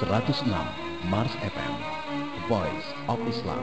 106 Mars FM Voice of Islam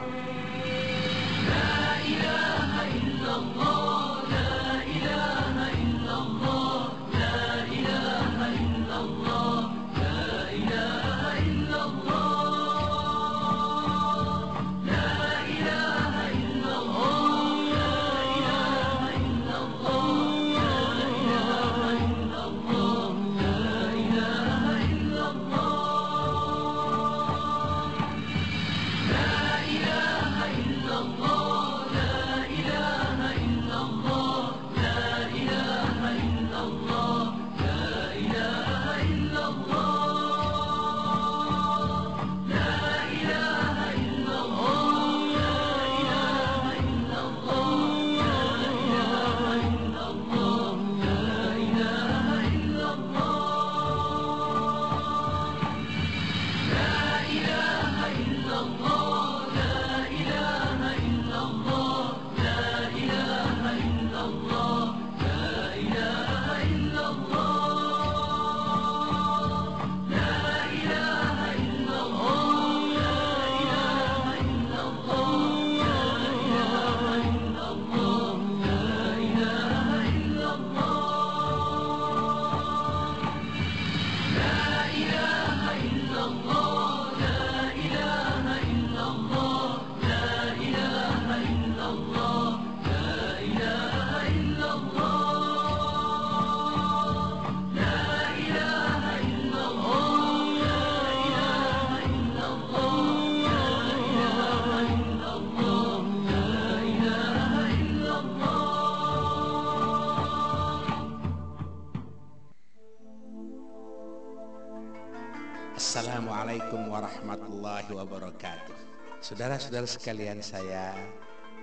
Assalamualaikum warahmatullahi wabarakatuh. Saudara-saudara sekalian saya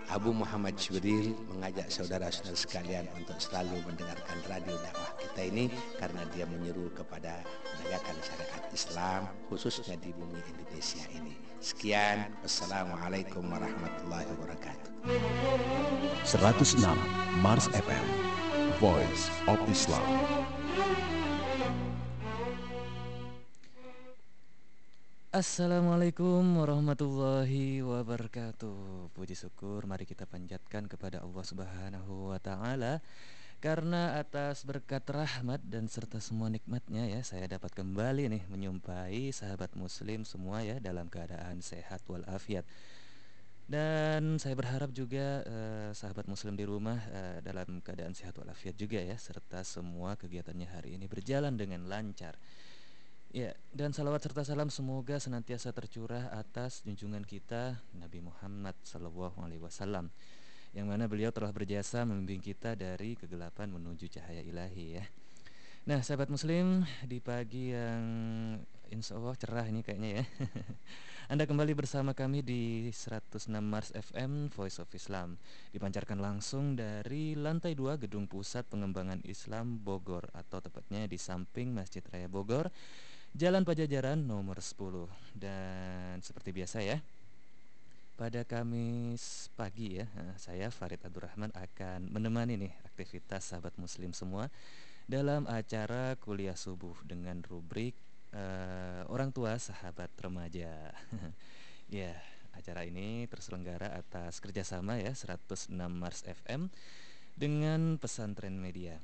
Abu Muhammad Jibril mengajak saudara-saudara sekalian untuk selalu mendengarkan radio dakwah kita ini karena dia menyeru kepada menegakkan syariat Islam khususnya di bumi Indonesia ini. Sekian, Wassalamualaikum warahmatullahi wabarakatuh. 106 Mars FM Voice of Islam Assalamualaikum warahmatullahi wabarakatuh. Puji syukur mari kita panjatkan kepada Allah Subhanahu wa taala karena atas berkat rahmat dan serta semua nikmatnya ya saya dapat kembali nih menyumpai sahabat muslim semua ya dalam keadaan sehat walafiat. Dan saya berharap juga eh, sahabat muslim di rumah eh, dalam keadaan sehat walafiat juga ya serta semua kegiatannya hari ini berjalan dengan lancar. Ya, dan salawat serta salam semoga senantiasa tercurah atas junjungan kita Nabi Muhammad Sallallahu Alaihi Wasallam, yang mana beliau telah berjasa membimbing kita dari kegelapan menuju cahaya ilahi ya. Nah, sahabat Muslim di pagi yang insya Allah cerah ini kayaknya ya. Anda kembali bersama kami di 106 Mars FM Voice of Islam Dipancarkan langsung dari lantai 2 Gedung Pusat Pengembangan Islam Bogor Atau tepatnya di samping Masjid Raya Bogor Jalan Pajajaran nomor 10 Dan seperti biasa ya pada Kamis pagi ya, saya Farid Abdurrahman akan menemani nih aktivitas sahabat muslim semua dalam acara kuliah subuh dengan rubrik uh, orang tua sahabat remaja. ya, acara ini terselenggara atas kerjasama ya 106 Mars FM dengan pesantren media.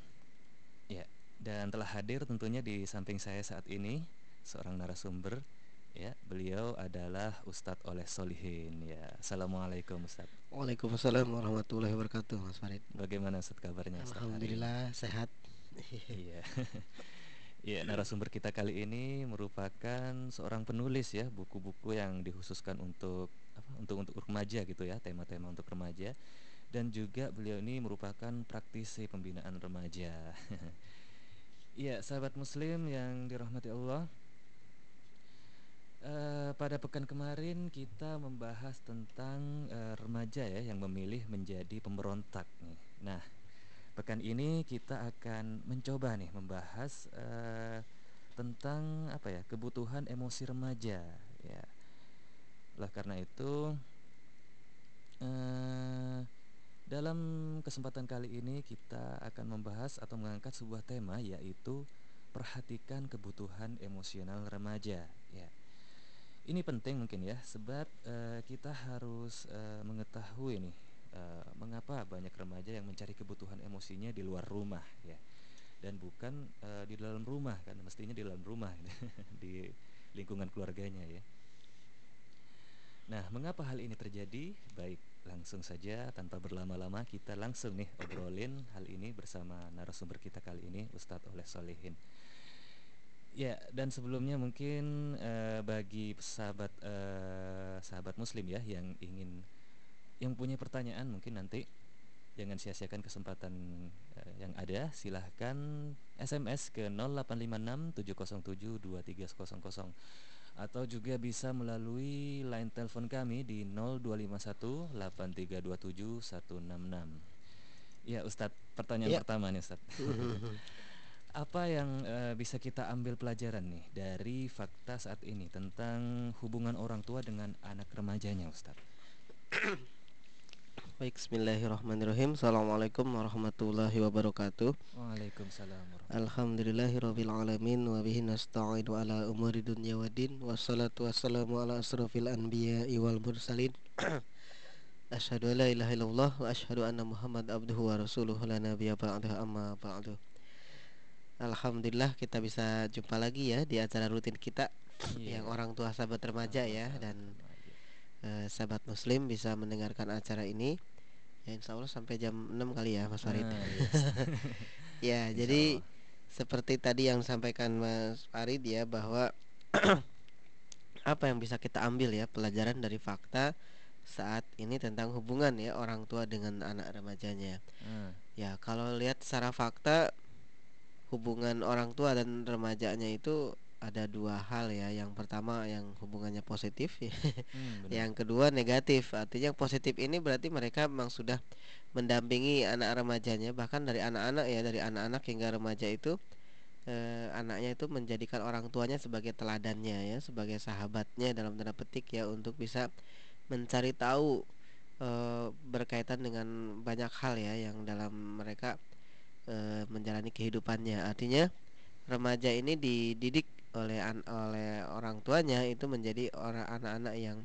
Ya, dan telah hadir tentunya di samping saya saat ini seorang narasumber ya. Beliau adalah Ustadz Oleh Solihin ya. Assalamualaikum Ustadz. Waalaikumsalam warahmatullahi wabarakatuh Mas Farid. Bagaimana Ustadz kabarnya Ustadz Alhamdulillah sehat. Iya. Ya, narasumber kita kali ini merupakan seorang penulis ya. Buku-buku yang dikhususkan untuk apa untuk untuk remaja gitu ya. Tema-tema untuk remaja. Dan juga beliau ini merupakan praktisi pembinaan remaja. Iya, sahabat Muslim yang dirahmati Allah, Uh, pada pekan kemarin kita membahas tentang uh, remaja ya yang memilih menjadi pemberontak nih. Nah, pekan ini kita akan mencoba nih membahas uh, tentang apa ya kebutuhan emosi remaja ya. Lah karena itu dalam kesempatan kali ini kita akan membahas atau mengangkat sebuah tema yaitu memperhatikan kebutuhan emosional remaja ya. Ini penting mungkin ya sebab uh, kita harus uh, mengetahui nih uh, mengapa banyak remaja yang mencari kebutuhan emosinya di luar rumah ya dan bukan uh, di dalam rumah kan mestinya di dalam rumah di lingkungan keluarganya ya. Nah, mengapa hal ini terjadi? Baik, langsung saja tanpa berlama-lama kita langsung nih obrolin hal ini bersama narasumber kita kali ini Ustadz Oleh Solehin. Ya, dan sebelumnya mungkin uh, bagi sahabat uh, sahabat Muslim ya yang ingin yang punya pertanyaan mungkin nanti jangan sia-siakan kesempatan uh, yang ada silahkan SMS ke 0856 707 2300 atau juga bisa melalui line telepon kami di 0251 8327 166. Ya Ustadz, pertanyaan ya. pertama nih Ustadz. Apa yang uh, bisa kita ambil pelajaran nih dari fakta saat ini tentang hubungan orang tua dengan anak remajanya Ustadz? Baik, bismillahirrahmanirrahim. Assalamualaikum warahmatullahi wabarakatuh. Waalaikumsalam Alhamdulillahirabbil alamin wa bihi nasta'inu ala umuri dunya waddin wassalatu wassalamu ala asrofil anbiya'i wal mursalin. Asyhadu an la ilaha illallah wa asyhadu anna Muhammad abduhu wa rasuluhu la nabiyya ba'dahu amma ba'du. Alhamdulillah kita bisa jumpa lagi ya di acara rutin kita yeah. yang orang tua sahabat remaja ya dan eh, sahabat muslim bisa mendengarkan acara ini ya insya Allah sampai jam 6 kali ya Mas Farid ah, yes. ya jadi Allah. seperti tadi yang disampaikan Mas Farid ya bahwa apa yang bisa kita ambil ya pelajaran dari fakta saat ini tentang hubungan ya orang tua dengan anak remajanya hmm. ya kalau lihat secara fakta hubungan orang tua dan remajanya itu ada dua hal ya. Yang pertama yang hubungannya positif, ya. hmm, yang kedua negatif. Artinya positif ini berarti mereka memang sudah mendampingi anak remajanya, bahkan dari anak-anak ya, dari anak-anak hingga remaja itu eh, anaknya itu menjadikan orang tuanya sebagai teladannya ya, sebagai sahabatnya dalam tanda petik ya untuk bisa mencari tahu eh, berkaitan dengan banyak hal ya yang dalam mereka eh, menjalani kehidupannya. Artinya remaja ini dididik oleh an oleh orang tuanya itu menjadi orang anak-anak yang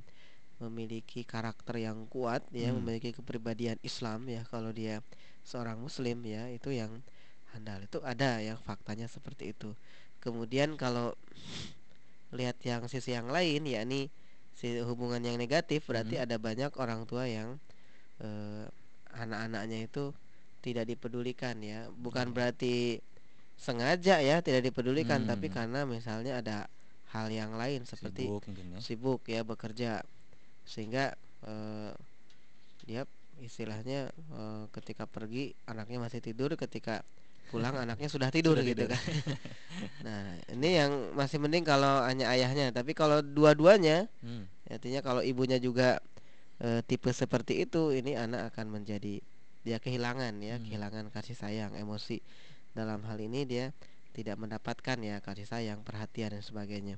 memiliki karakter yang kuat ya hmm. memiliki kepribadian Islam ya kalau dia seorang muslim ya itu yang handal itu ada yang faktanya seperti itu kemudian kalau lihat yang sisi yang lain yakni si hubungan yang negatif berarti hmm. ada banyak orang tua yang eh, anak-anaknya itu tidak dipedulikan ya bukan hmm. berarti sengaja ya tidak dipedulikan hmm. tapi karena misalnya ada hal yang lain seperti sibuk, ya. sibuk ya bekerja sehingga uh, dia istilahnya uh, ketika pergi anaknya masih tidur ketika pulang anaknya sudah tidur sudah gitu tidur. kan nah ini yang masih mending kalau hanya ayahnya tapi kalau dua-duanya hmm. artinya kalau ibunya juga uh, tipe seperti itu ini anak akan menjadi dia kehilangan ya hmm. kehilangan kasih sayang emosi dalam hal ini dia tidak mendapatkan ya kasih sayang, perhatian dan sebagainya.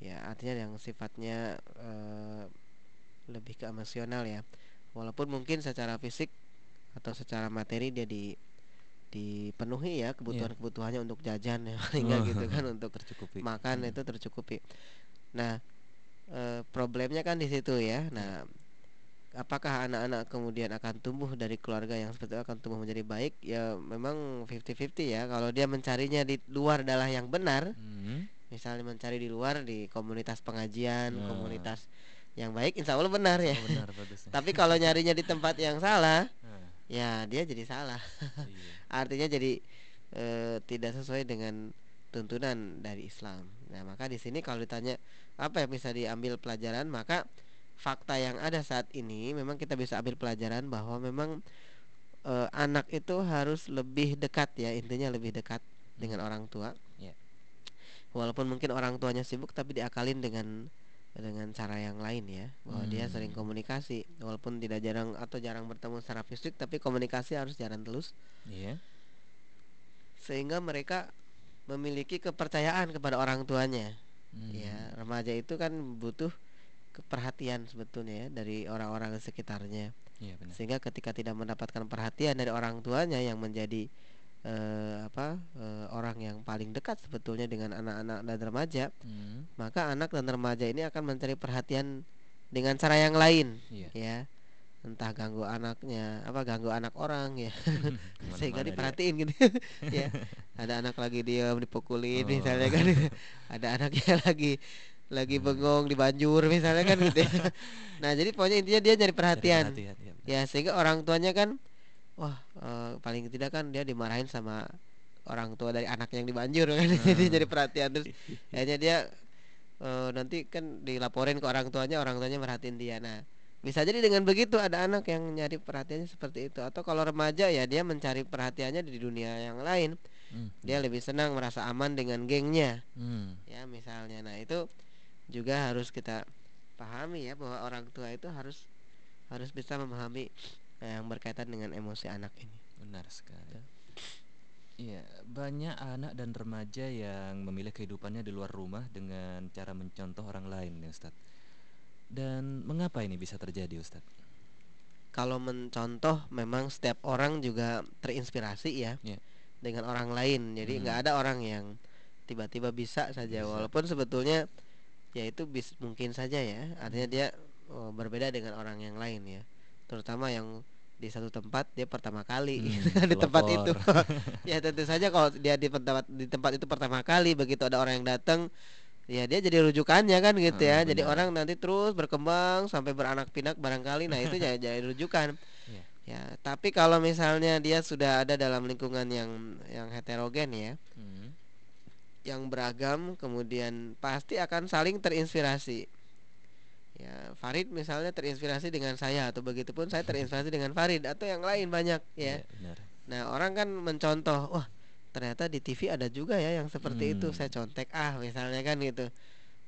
Ya, artinya yang sifatnya e, lebih ke emosional ya. Walaupun mungkin secara fisik atau secara materi dia di dipenuhi ya kebutuhan-kebutuhannya untuk jajan ya hingga oh, gitu kan untuk tercukupi. makan hmm. itu tercukupi. Nah, e, problemnya kan di situ ya. Nah, apakah anak-anak kemudian akan tumbuh dari keluarga yang seperti itu akan tumbuh menjadi baik ya memang 50-50 ya kalau dia mencarinya di luar adalah yang benar hmm. misalnya mencari di luar di komunitas pengajian hmm. komunitas yang baik insya Allah benar ya oh, benar, tapi kalau nyarinya di tempat yang salah hmm. ya dia jadi salah iya. artinya jadi e, tidak sesuai dengan tuntunan dari Islam nah maka di sini kalau ditanya apa yang bisa diambil pelajaran maka fakta yang ada saat ini memang kita bisa ambil pelajaran bahwa memang e, anak itu harus lebih dekat ya intinya lebih dekat dengan orang tua yeah. walaupun mungkin orang tuanya sibuk tapi diakalin dengan dengan cara yang lain ya bahwa hmm. dia sering komunikasi walaupun tidak jarang atau jarang bertemu secara fisik tapi komunikasi harus jalan terus yeah. sehingga mereka memiliki kepercayaan kepada orang tuanya hmm. ya remaja itu kan butuh perhatian sebetulnya ya dari orang-orang sekitarnya. Ya, Sehingga ketika tidak mendapatkan perhatian dari orang tuanya yang menjadi eh, apa eh, orang yang paling dekat sebetulnya dengan anak-anak dan remaja, Hmm. maka anak dan remaja ini akan mencari perhatian dengan cara yang lain, Iya. ya. Entah ganggu anaknya, apa ganggu anak orang ya, Ke mana-mana sehingga dia. diperhatiin gitu, ya. Ada anak lagi diam dipukulin Oh. misalnya kan, ada anaknya lagi lagi bengong di banjur misalnya kan gitu. ya. Nah jadi pokoknya intinya dia nyari perhatian. perhatian, iya, benar. Ya sehingga orang tuanya kan wah eh, paling tidak kan dia dimarahin sama orang tua dari anak yang dibanjur kan jadi Hmm. jadi perhatian terus akhirnya dia eh, nanti kan dilaporin ke orang tuanya orang tuanya merhatiin dia nah bisa jadi dengan begitu ada anak yang nyari perhatiannya seperti itu atau kalau remaja ya dia mencari perhatiannya di dunia yang lain Hmm. dia lebih senang merasa aman dengan gengnya Hmm. ya misalnya nah itu juga harus kita pahami ya bahwa orang tua itu harus harus bisa memahami eh, yang berkaitan dengan emosi anak ini Benar sekali. Iya, banyak anak dan remaja yang memilih kehidupannya di luar rumah dengan cara mencontoh orang lain, ya Ustaz. Dan mengapa ini bisa terjadi, Ustaz? kalau mencontoh memang setiap orang juga terinspirasi ya Iya. dengan orang lain jadi Hmm. nggak ada orang yang tiba-tiba bisa saja Bisa. walaupun sebetulnya ya itu bis, mungkin saja ya artinya dia oh, berbeda dengan orang yang lain ya terutama yang di satu tempat dia pertama kali Hmm, di tempat itu ya tentu saja kalau dia di tempat di tempat itu pertama kali begitu ada orang yang datang ya dia jadi rujukannya kan gitu ya Ah, jadi benar. orang nanti terus berkembang sampai beranak pinak barangkali nah itu jadi, jadi rujukan Iya. ya tapi kalau misalnya dia sudah ada dalam lingkungan yang yang heterogen ya Hmm. Yang beragam kemudian pasti akan saling terinspirasi ya Farid misalnya terinspirasi dengan saya atau begitupun saya terinspirasi dengan Farid atau yang lain banyak ya benar. Nah orang kan mencontoh, wah ternyata di TV ada juga ya yang seperti itu. Hmm. Saya contek ah misalnya kan gitu.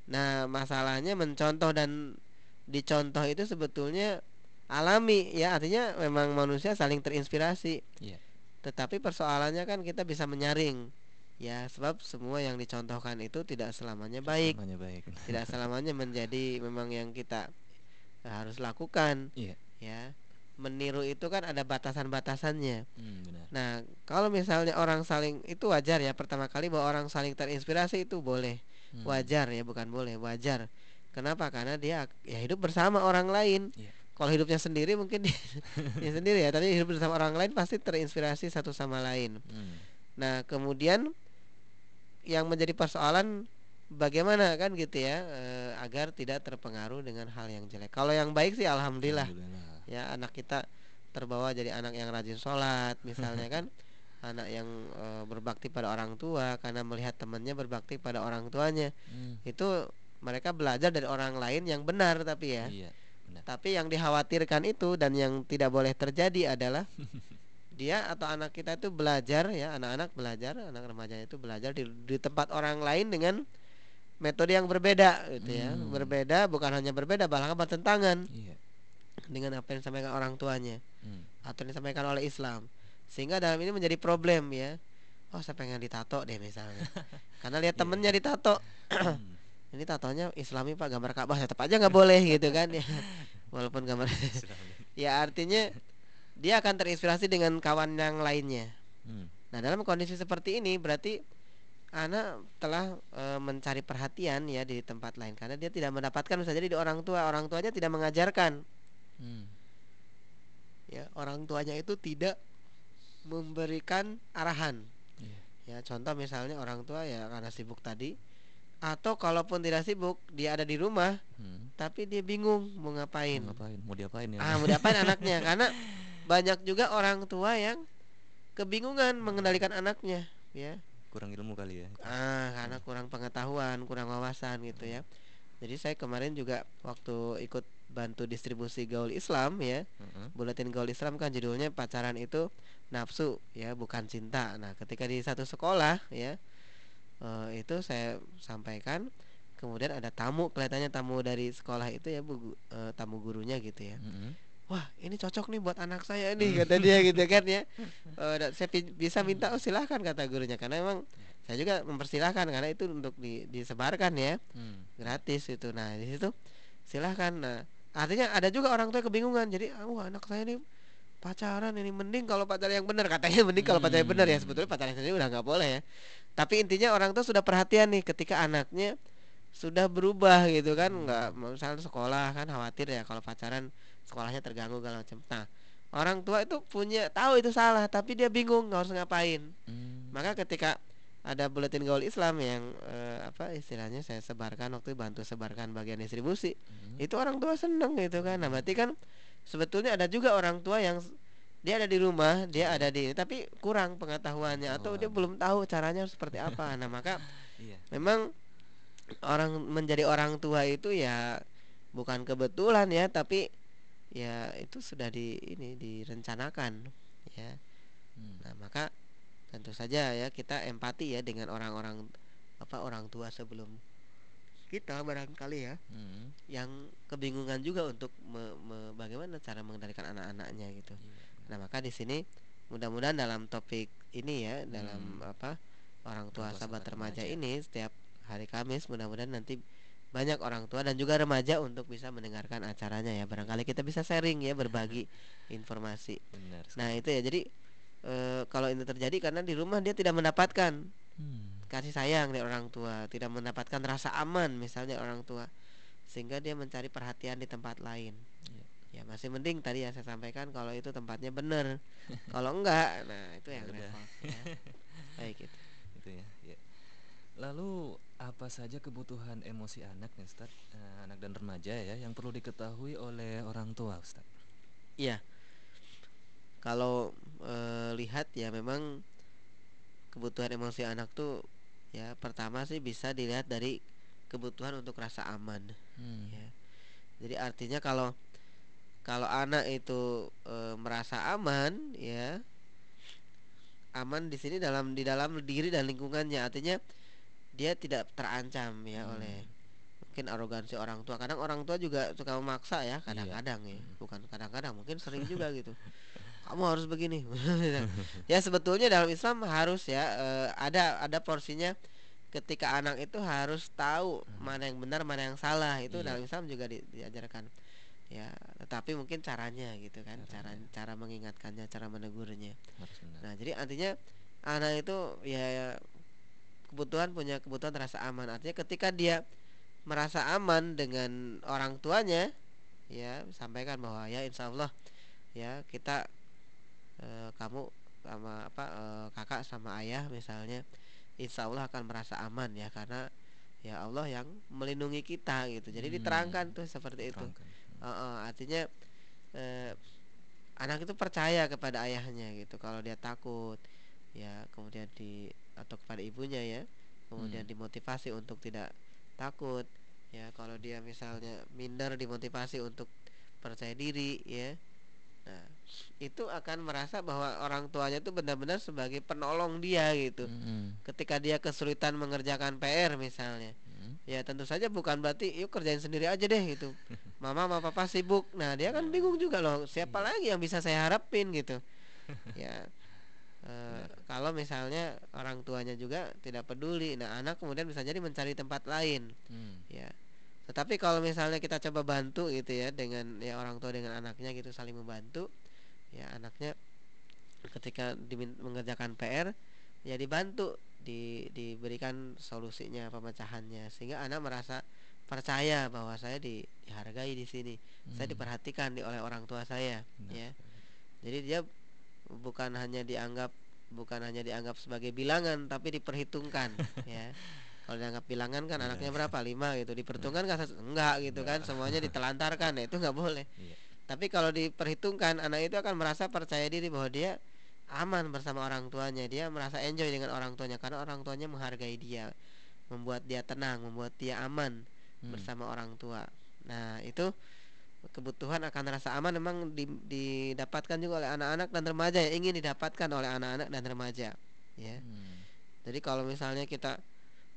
Nah masalahnya mencontoh dan dicontoh itu sebetulnya alami ya artinya memang manusia saling terinspirasi. Iya. Tetapi persoalannya kan kita bisa menyaring ya sebab semua yang dicontohkan itu tidak selamanya baik, Selamanya baik. tidak selamanya menjadi memang yang kita harus lakukan Iya. ya. Meniru itu kan ada batasan-batasannya. Hmm, benar. Nah, kalau misalnya orang saling itu wajar ya pertama kali bahwa orang saling terinspirasi itu boleh, Hmm. wajar ya bukan boleh, wajar. Kenapa? Karena dia ya hidup bersama orang lain. Iya. Kalau hidupnya sendiri mungkin dia, dia sendiri ya, tapi hidup bersama orang lain pasti terinspirasi satu sama lain. Hmm. Nah, kemudian yang menjadi persoalan bagaimana kan gitu ya eh, agar tidak terpengaruh dengan hal yang jelek. Kalau yang baik sih alhamdulillah Alhamdulillah. ya anak kita terbawa jadi anak yang rajin sholat misalnya kan anak yang e, berbakti pada orang tua karena melihat temannya berbakti pada orang tuanya Hmm. itu mereka belajar dari orang lain yang benar tapi ya Iya, benar. tapi yang dikhawatirkan itu dan yang tidak boleh terjadi adalah dia atau anak kita itu belajar ya anak-anak belajar anak remaja itu belajar di, di tempat orang lain dengan metode yang berbeda gitu ya Hmm. berbeda bukan hanya berbeda bahkan bertentangan Iya. dengan apa yang disampaikan orang tuanya Hmm. atau yang disampaikan oleh Islam sehingga dalam ini menjadi problem ya oh saya pengen ditato deh misalnya karena lihat Iya. temennya ditato Hmm. ini tatonya Islami pak gambar Ka'bah tetap aja nggak boleh gitu kan ya walaupun gambar ya artinya dia akan terinspirasi dengan kawan yang lainnya Hmm. nah dalam kondisi seperti ini berarti anak telah e, mencari perhatian ya di tempat lain karena dia tidak mendapatkan bisa jadi di orang tua orang tuanya tidak mengajarkan Hmm. ya orang tuanya itu tidak memberikan arahan Iya. ya contoh misalnya orang tua ya karena sibuk tadi atau kalaupun tidak sibuk dia ada di rumah Hmm. tapi dia bingung mau ngapain Mau ngapain? Mau diapain ya? ah mau diapain anaknya karena banyak juga orang tua yang kebingungan mengendalikan anaknya ya Kurang ilmu kali ya. ah karena kurang pengetahuan kurang wawasan gitu ya jadi saya kemarin juga waktu ikut bantu distribusi gaul Islam ya Heeh. buletin gaul Islam kan judulnya pacaran itu nafsu ya bukan cinta nah ketika di satu sekolah ya eh, itu saya sampaikan kemudian ada tamu kelihatannya tamu dari sekolah itu ya bu eh, tamu gurunya gitu ya Mm-mm. Wah ini cocok nih buat anak saya nih kata dia gitu kan ya. Dan saya bisa minta oh silahkan kata gurunya. Karena emang saya juga mempersilahkan karena itu untuk di- disebarkan ya. Hmm. gratis itu. Nah di situ silahkan nah artinya ada juga orang tua kebingungan. Jadi ah, wah anak saya ini pacaran ini mending kalau pacaran yang benar. Katanya mending kalau pacaran yang benar. Ya Hmm. sebetulnya pacaran sendiri udah nggak boleh ya. Tapi intinya orang tuh sudah perhatian nih ketika anaknya sudah berubah gitu kan nggak misalnya sekolah kan khawatir ya kalau pacaran sekolahnya terganggu segala macam nah orang tua itu punya tahu itu salah tapi dia bingung harus ngapain Hmm. maka ketika ada buletin gaul Islam yang eh, apa istilahnya saya sebarkan waktu bantu sebarkan bagian distribusi Hmm. itu orang tua seneng gitu kan nah berarti kan sebetulnya ada juga orang tua yang dia ada di rumah dia ada di tapi kurang pengetahuannya atau dia Oh. belum tahu caranya seperti apa nah maka Iya. memang orang menjadi orang tua itu ya bukan kebetulan ya tapi ya itu sudah di ini direncanakan ya Hmm. nah maka tentu saja ya kita empati ya dengan orang-orang apa orang tua sebelum kita barangkali ya Hmm. yang kebingungan juga untuk me- me- bagaimana cara mengendalikan anak-anaknya gitu. Iya. Nah maka di sini mudah-mudahan dalam topik ini ya dalam Hmm. apa orang tua tua sahabat sahabat remaja remaja. ini setiap hari Kamis mudah-mudahan nanti banyak orang tua dan juga remaja untuk bisa mendengarkan acaranya ya barangkali kita bisa sharing ya berbagi informasi. Benar. Nah itu ya jadi eh, kalau ini terjadi karena di rumah dia tidak mendapatkan Hmm. kasih sayang dari orang tua, tidak mendapatkan rasa aman misalnya orang tua, sehingga dia mencari perhatian di tempat lain. Iya. Ya masih mending tadi yang saya sampaikan kalau itu tempatnya benar, kalau enggak, nah itu yang Ya repot. Ya. Baik itu. Itu ya. ya. Lalu apa saja kebutuhan emosi anak nih Ustaz? Eh, anak dan remaja ya yang perlu diketahui oleh orang tua Ustaz. Iya. Kalau eh, lihat ya memang kebutuhan emosi anak tuh ya pertama sih bisa dilihat dari kebutuhan untuk rasa aman. Hmm. ya. Jadi artinya kalau kalau anak itu e, merasa aman ya aman di sini dalam di dalam diri dan lingkungannya artinya dia tidak terancam ya Hmm. oleh mungkin arogansi orang tua kadang orang tua juga suka memaksa ya kadang-kadang ya Hmm. bukan kadang-kadang mungkin sering juga gitu kamu harus begini ya sebetulnya dalam Islam harus ya eh, ada ada porsinya ketika anak itu harus tahu mana yang benar mana yang salah itu Hmm. Iya. dalam Islam juga di- diajarkan ya tetapi mungkin caranya gitu kan cara cara mengingatkannya cara menegurnya Harus benar. nah jadi artinya anak itu ya kebutuhan punya kebutuhan rasa aman artinya ketika dia merasa aman dengan orang tuanya ya sampaikan bahwa ya insya Allah ya kita eh, kamu sama apa eh, kakak sama ayah misalnya insya Allah akan merasa aman ya karena ya Allah yang melindungi kita gitu jadi Hmm. diterangkan tuh seperti itu. Heeh, artinya eh, anak itu percaya kepada ayahnya gitu kalau dia takut ya kemudian di atau kepada ibunya ya kemudian Hmm. dimotivasi untuk tidak takut ya kalau dia misalnya minder dimotivasi untuk percaya diri ya nah itu akan merasa bahwa orang tuanya itu benar-benar sebagai penolong dia gitu Hmm. ketika dia kesulitan mengerjakan PR misalnya Hmm. ya tentu saja bukan berarti yuk kerjain sendiri aja deh gitu mama sama papa sibuk nah dia kan bingung juga loh siapa Iya. lagi yang bisa saya harapin gitu ya eh, kalau misalnya orang tuanya juga tidak peduli nah anak kemudian bisa jadi mencari tempat lain. Hmm. ya. Tetapi kalau misalnya kita coba bantu gitu ya dengan ya orang tua dengan anaknya gitu saling membantu ya anaknya ketika mengerjakan PR ya dibantu di diberikan solusinya pemecahannya sehingga anak merasa percaya bahwa saya di, dihargai di sini saya Hmm. diperhatikan di oleh orang tua saya Benar. ya. Jadi dia bukan hanya dianggap bukan hanya dianggap sebagai bilangan tapi diperhitungkan ya. Kalau dianggap bilangan kan Iya. anaknya berapa? Lima gitu. Diperhitungkan kan ses- enggak gitu kan? Semuanya ditelantarkan. Ya itu nggak boleh. Iya. tapi kalau diperhitungkan anak itu akan merasa percaya diri bahwa dia aman bersama orang tuanya. Dia merasa enjoy dengan orang tuanya. Karena orang tuanya menghargai dia. Membuat dia tenang membuat dia aman Hmm. bersama orang tua. Nah itu kebutuhan akan rasa aman memang di- didapatkan juga oleh anak-anak dan remaja yang ingin didapatkan oleh anak-anak dan remaja ya Hmm. jadi kalau misalnya kita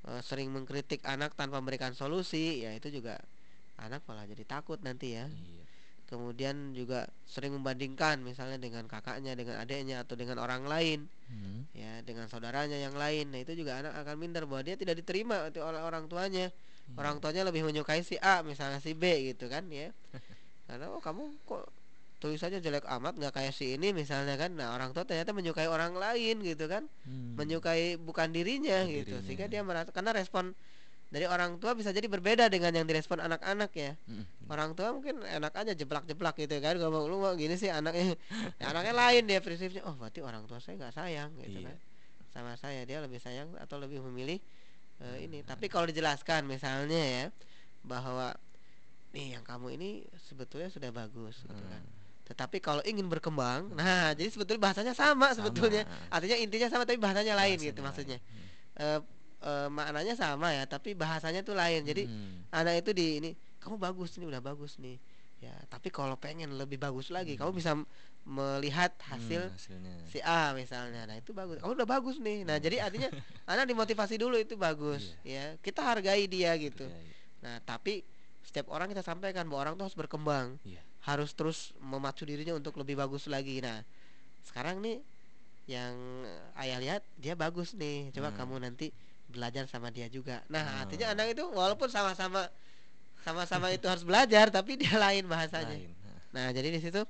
eh, sering mengkritik anak tanpa memberikan solusi ya itu juga anak malah jadi takut nanti ya Iya. kemudian juga sering membandingkan misalnya dengan kakaknya dengan adiknya atau dengan orang lain Hmm. ya dengan saudaranya yang lain nah itu juga anak akan minder bahwa dia tidak diterima oleh orang tuanya orang tuanya lebih menyukai si A misalnya si B gitu kan ya karena oh kamu kok tulisannya jelek amat nggak kayak si ini misalnya kan nah orang tua ternyata menyukai orang lain gitu kan Hmm. menyukai bukan dirinya Bukan gitu dirinya. sehingga dia merasa karena respon dari orang tua bisa jadi berbeda dengan yang direspon anak-anak ya Mm-mm. orang tua mungkin enak aja jeblak-jeblak gitu kan kalau lu mau gini sih anaknya ya, anaknya lain dia prinsipnya oh berarti orang tua saya nggak sayang gitu Iya. kan sama saya dia lebih sayang atau lebih memilih ini Hmm. tapi kalau dijelaskan misalnya ya bahwa nih yang kamu ini sebetulnya sudah bagus gitu kan. Hmm. tetapi kalau ingin berkembang nah jadi sebetulnya bahasanya sama, sebetulnya. Artinya intinya sama tapi bahasanya lain Bahasanya gitu maksudnya. Lain. Eh, eh, maknanya sama ya tapi bahasanya tuh lain. Jadi Hmm. anak itu di ini kamu bagus nih udah bagus nih. Ya tapi kalau pengen lebih bagus lagi kamu bisa melihat hasil Hmm, hasilnya. si A misalnya. Nah itu bagus. Kamu udah bagus nih. Nah jadi artinya anak dimotivasi dulu itu bagus. Ya kita hargai dia gitu. Hargai. nah tapi setiap orang kita sampaikan bahwa orang tuh harus berkembang Iya. harus terus memacu dirinya untuk lebih bagus lagi nah sekarang nih yang ayah lihat dia bagus nih coba Hmm. kamu nanti belajar sama dia juga nah Hmm. artinya anak itu walaupun sama-sama sama-sama itu harus belajar tapi dia lain bahasanya Lain. Nah, nah jadi di situ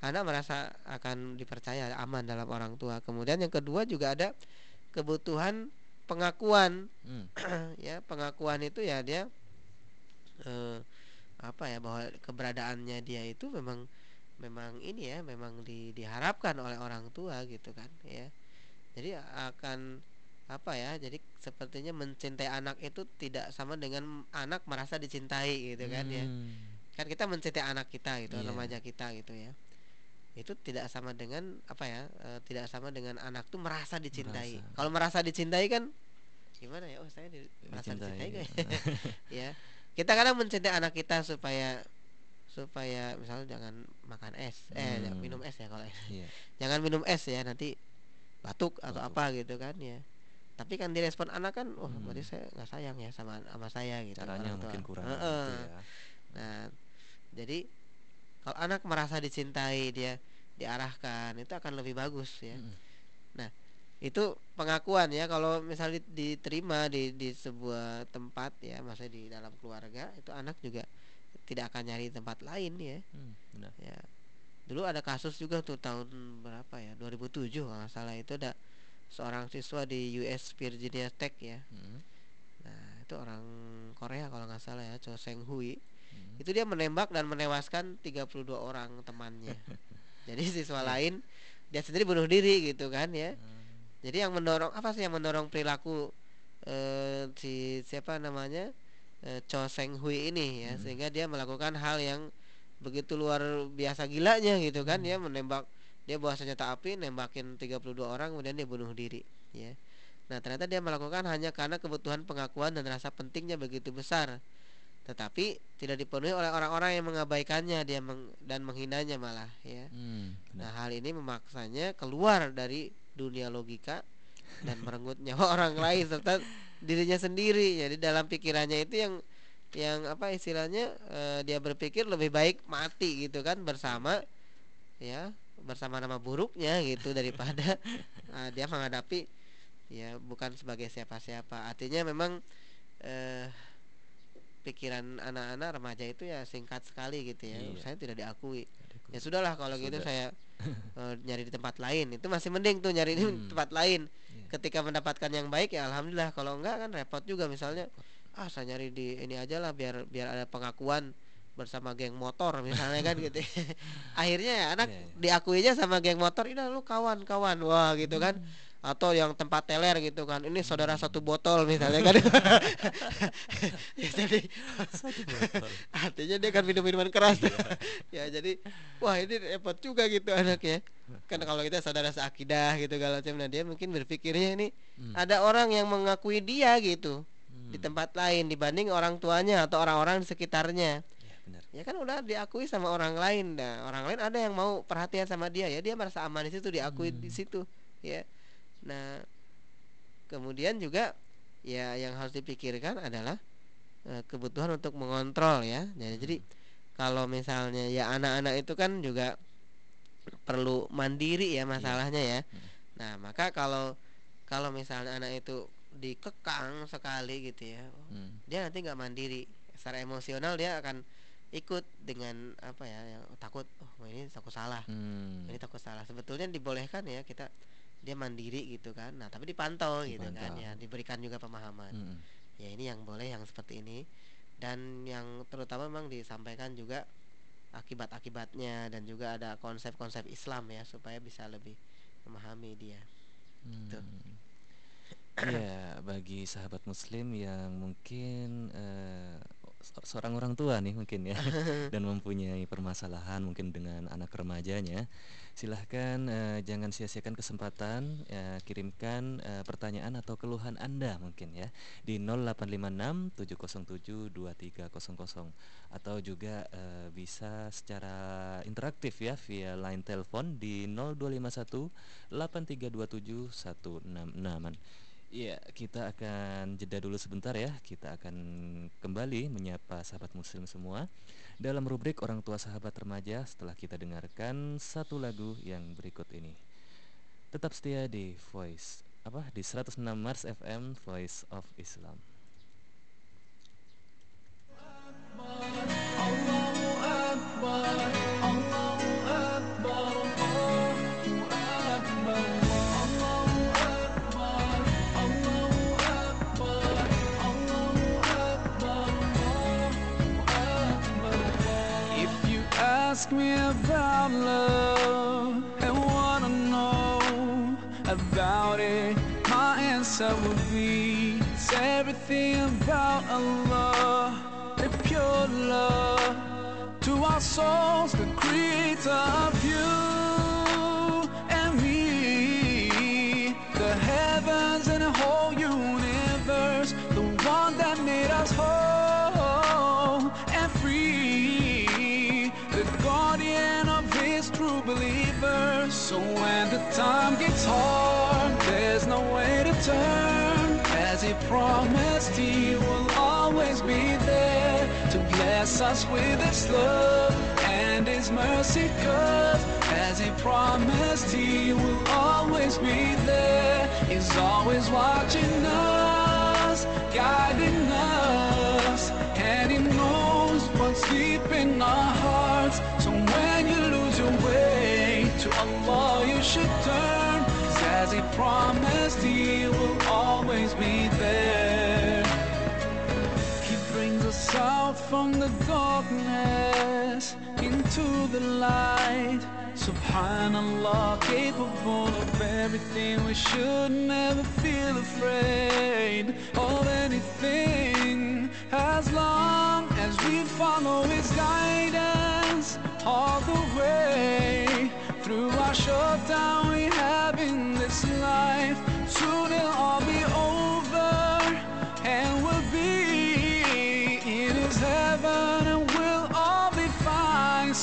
anak merasa akan dipercaya aman dalam orang tua kemudian yang kedua juga ada kebutuhan pengakuan Hmm. ya pengakuan itu ya dia eh, apa ya bahwa keberadaannya dia itu memang memang ini ya memang di, diharapkan oleh orang tua gitu kan ya. Jadi akan apa ya jadi sepertinya mencintai anak itu tidak sama dengan anak merasa dicintai gitu kan ya. Hmm. kan kita mencintai anak kita gitu Iya. remaja kita gitu ya. Itu tidak sama dengan apa ya eh, tidak sama dengan anak tuh merasa dicintai. Kalau merasa dicintai kan gimana ya oh saya di, merasa Dicintai, dicintai ya. gak ya kita kadang mencintai anak kita supaya supaya misalnya jangan makan es eh jangan Hmm. minum es ya kalau Iya. jangan minum es ya nanti batuk atau Batuk. apa gitu kan ya tapi kan direspon anak kan oh Hmm. berarti saya nggak sayang ya sama sama saya gitu Caranya mungkin kurang Heeh. gitu ya. Nah, jadi kalau anak merasa dicintai dia diarahkan itu akan lebih bagus ya. Mm-mm. Itu pengakuan ya kalau misalnya di- diterima di di sebuah tempat ya, maksudnya di dalam keluarga itu anak juga tidak akan nyari tempat lain ya. Hmm, benar. Ya. Dulu ada kasus juga tuh tahun berapa ya? 2007 kalau salah itu ada seorang siswa di US Virginia Tech ya. Hmm. Nah, itu orang Korea kalau nggak salah ya, Cho Seng Hui. Hmm. itu dia menembak dan menewaskan 32 orang temannya jadi siswa lain dia sendiri bunuh diri gitu kan ya Hmm. Jadi yang mendorong apa sih yang mendorong perilaku eh, si siapa namanya eh, Cho Seng Hui ini ya? Hmm. sehingga dia melakukan hal yang begitu luar biasa gilanya gitu kan. Hmm. ya menembak dia bawa senjata api nembakin 32 orang kemudian dia bunuh diri ya. Nah ternyata dia melakukan hanya karena kebutuhan pengakuan dan rasa pentingnya begitu besar. Tetapi tidak dipenuhi oleh orang-orang yang mengabaikannya dia meng- dan menghinanya malah ya. Hmm, Nah, hal ini memaksanya keluar dari dunia logika dan merenggut nyawa orang lain serta dirinya sendiri. Jadi dalam pikirannya itu yang yang apa istilahnya eh, dia berpikir lebih baik mati gitu kan bersama ya bersama nama buruknya gitu daripada eh, dia menghadapi ya bukan sebagai siapa-siapa. Artinya memang eh pikiran anak-anak remaja itu ya singkat sekali gitu ya. Iya. Saya tidak diakui Ada ya sudahlah kalau gitu Sudah. saya eh, nyari di tempat lain. Itu masih mending tuh nyari di Hmm. tempat lain. Iya. ketika mendapatkan yang baik ya alhamdulillah. Kalau enggak kan repot juga misalnya ah saya nyari di ini aja lah biar biar ada pengakuan bersama geng motor misalnya kan gitu. Akhirnya ya anak Iya, iya. diakui aja sama geng motor ini lu kawan kawan. Wah gitu kan atau yang tempat teler gitu kan. Ini saudara satu botol misalnya kan. Ya, jadi artinya dia kan minum minuman keras ya jadi wah ini repot juga gitu anaknya. Kan kalau kita saudara seakidah gitu kalau macam. Nah dia mungkin berpikirnya ini Hmm. ada orang yang mengakui dia gitu di Hmm. tempat lain dibanding orang tuanya atau orang-orang di sekitarnya. Iya, benar. ya kan udah diakui sama orang lain. Nah orang lain ada yang mau perhatian sama dia. Ya dia merasa aman di situ diakui di Hmm. situ. Ya nah kemudian juga ya yang harus dipikirkan adalah eh, kebutuhan untuk mengontrol ya. Jadi, jadi kalau misalnya ya anak-anak itu kan juga perlu mandiri ya masalahnya ya. Hmm. nah maka kalau kalau misalnya anak itu dikekang sekali gitu ya Hmm. dia nanti nggak mandiri. Secara emosional dia akan ikut dengan apa ya yang takut oh ini takut salah. Hmm. ini takut salah. Sebetulnya dibolehkan ya kita dia mandiri gitu kan nah tapi dipantau, gitu kan Dipantau. ya diberikan juga pemahaman Mm-mm. ya ini yang boleh yang seperti ini dan yang terutama memang disampaikan juga akibat-akibatnya dan juga ada konsep-konsep Islam ya supaya bisa lebih memahami dia Tuh. Hmm. Ya, bagi sahabat muslim yang mungkin se- seorang orang tua nih mungkin ya dan mempunyai permasalahan mungkin dengan anak remajanya, silahkan eh, jangan sia-siakan kesempatan ya, kirimkan eh, pertanyaan atau keluhan Anda mungkin ya di 0856 707 2300 atau juga eh, bisa secara interaktif ya via line telepon di 0251 8327 166. Iya, kita akan jeda dulu sebentar ya. Kita akan kembali menyapa sahabat muslim semua dalam rubrik Orang Tua Sahabat Remaja setelah kita dengarkan satu lagu yang berikut ini. Tetap setia di Voice apa di 106 Mars FM Voice of Islam. If ask me about love and wanna know about it, my answer would be it's everything about Allah, the pure love to our souls, the creator of you promised, he will always be there to bless us with his love and his mercy. Cause as he promised, he will always be there. He's always watching us, guiding us, and he knows what's deep in our hearts. So when you lose your way to Allah, you should turn. As he promised, he will always be there. From the darkness into the light. Subhanallah, capable of everything. We should never feel afraid of anything as long as we follow His guidance all the way through our time we have in this life. Soon it'll all be over and we'll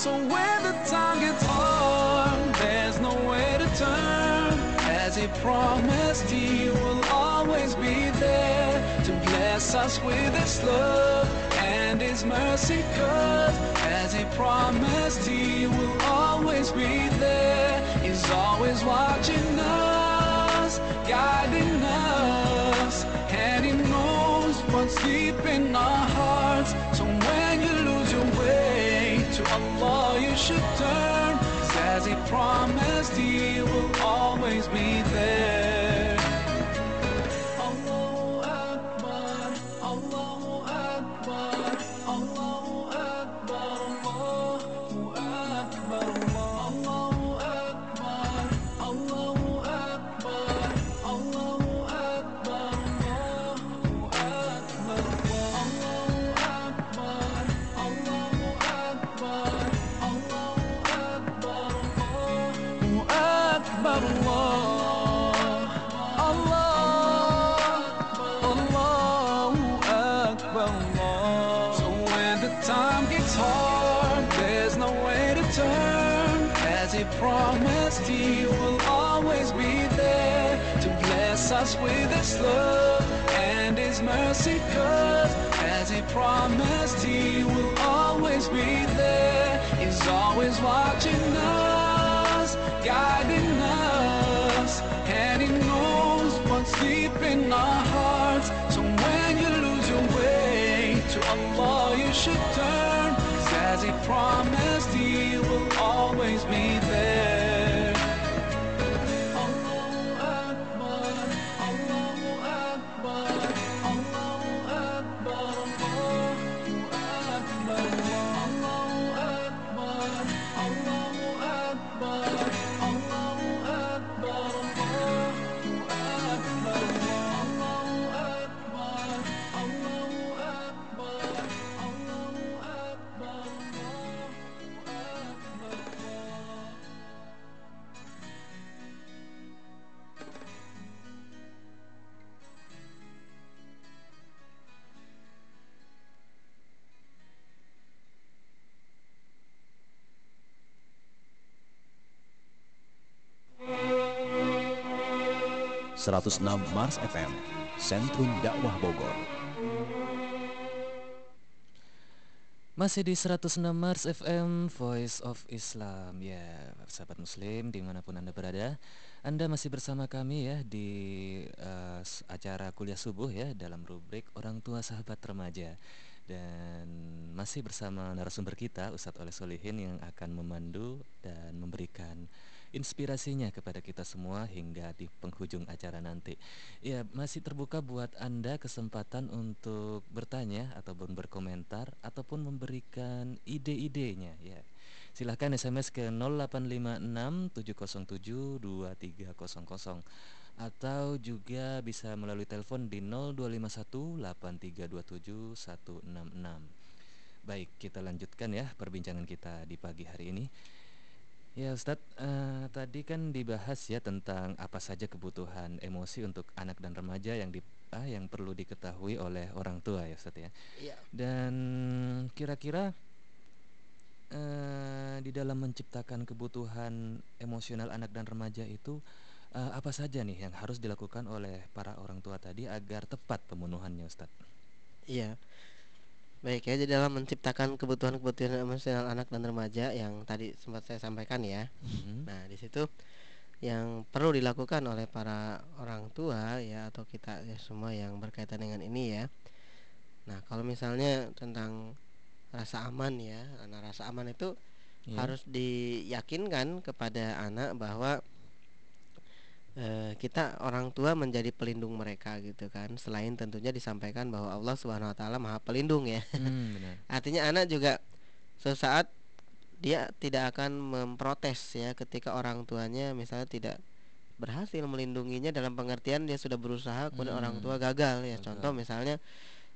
So when the time gets hard, there's no way to turn. As He promised, He will always be there to bless us with His love and His mercy. Cause as He promised, He will always be there. He's always watching us, guiding us, and He knows what's deep in our hearts. Allah, you should turn. as He promised, He will always be there. With His love and His mercy. Cause as He promised, He will always be there. He's always watching us, guiding us, and He knows what's deep in our hearts. So when you lose your way to Allah, you should turn. as he promised he will always be 106 Mars FM, Sentrum Dakwah Bogor. Masih di 106 Mars FM Voice of Islam Ya sahabat muslim di mana pun anda berada Anda masih bersama kami ya Di s- acara kuliah subuh ya Dalam rubrik orang tua sahabat remaja Dan masih bersama narasumber kita Ustadz Oleh Solihin yang akan memandu Dan memberikan inspirasinya kepada kita semua hingga di penghujung acara nanti. Ya, masih terbuka buat Anda kesempatan untuk bertanya ataupun berkomentar ataupun memberikan ide-idenya ya. Silahkan SMS ke 0856 707 2300 atau juga bisa melalui telepon di 0251 8327 166. Baik, kita lanjutkan ya perbincangan kita di pagi hari ini. Ya Ustadz, eh, tadi kan dibahas ya tentang apa saja kebutuhan emosi untuk anak dan remaja yang di, ah, yang perlu diketahui oleh orang tua ya Ustadz ya. Iya. Dan kira-kira eh, di dalam menciptakan kebutuhan emosional anak dan remaja itu eh, apa saja nih yang harus dilakukan oleh para orang tua tadi agar tepat pemenuhannya Ustadz? Iya. Baik ya, jadi dalam menciptakan kebutuhan-kebutuhan emosional anak dan remaja yang tadi sempat saya sampaikan ya. Mhm. Nah, di situ yang perlu dilakukan oleh para orang tua ya atau kita ya semua yang berkaitan dengan ini ya. Nah, kalau misalnya tentang rasa aman ya, nah rasa aman itu Iya. harus diyakinkan kepada anak bahwa eh, kita orang tua menjadi pelindung mereka gitu kan. Selain tentunya disampaikan bahwa Allah Subhanahu wa taala Maha Pelindung ya. Hmm, benar. Artinya anak juga sesaat dia tidak akan memprotes ya ketika orang tuanya misalnya tidak berhasil melindunginya dalam pengertian dia sudah berusaha kemudian orang Hmm, tua gagal ya gagal. contoh misalnya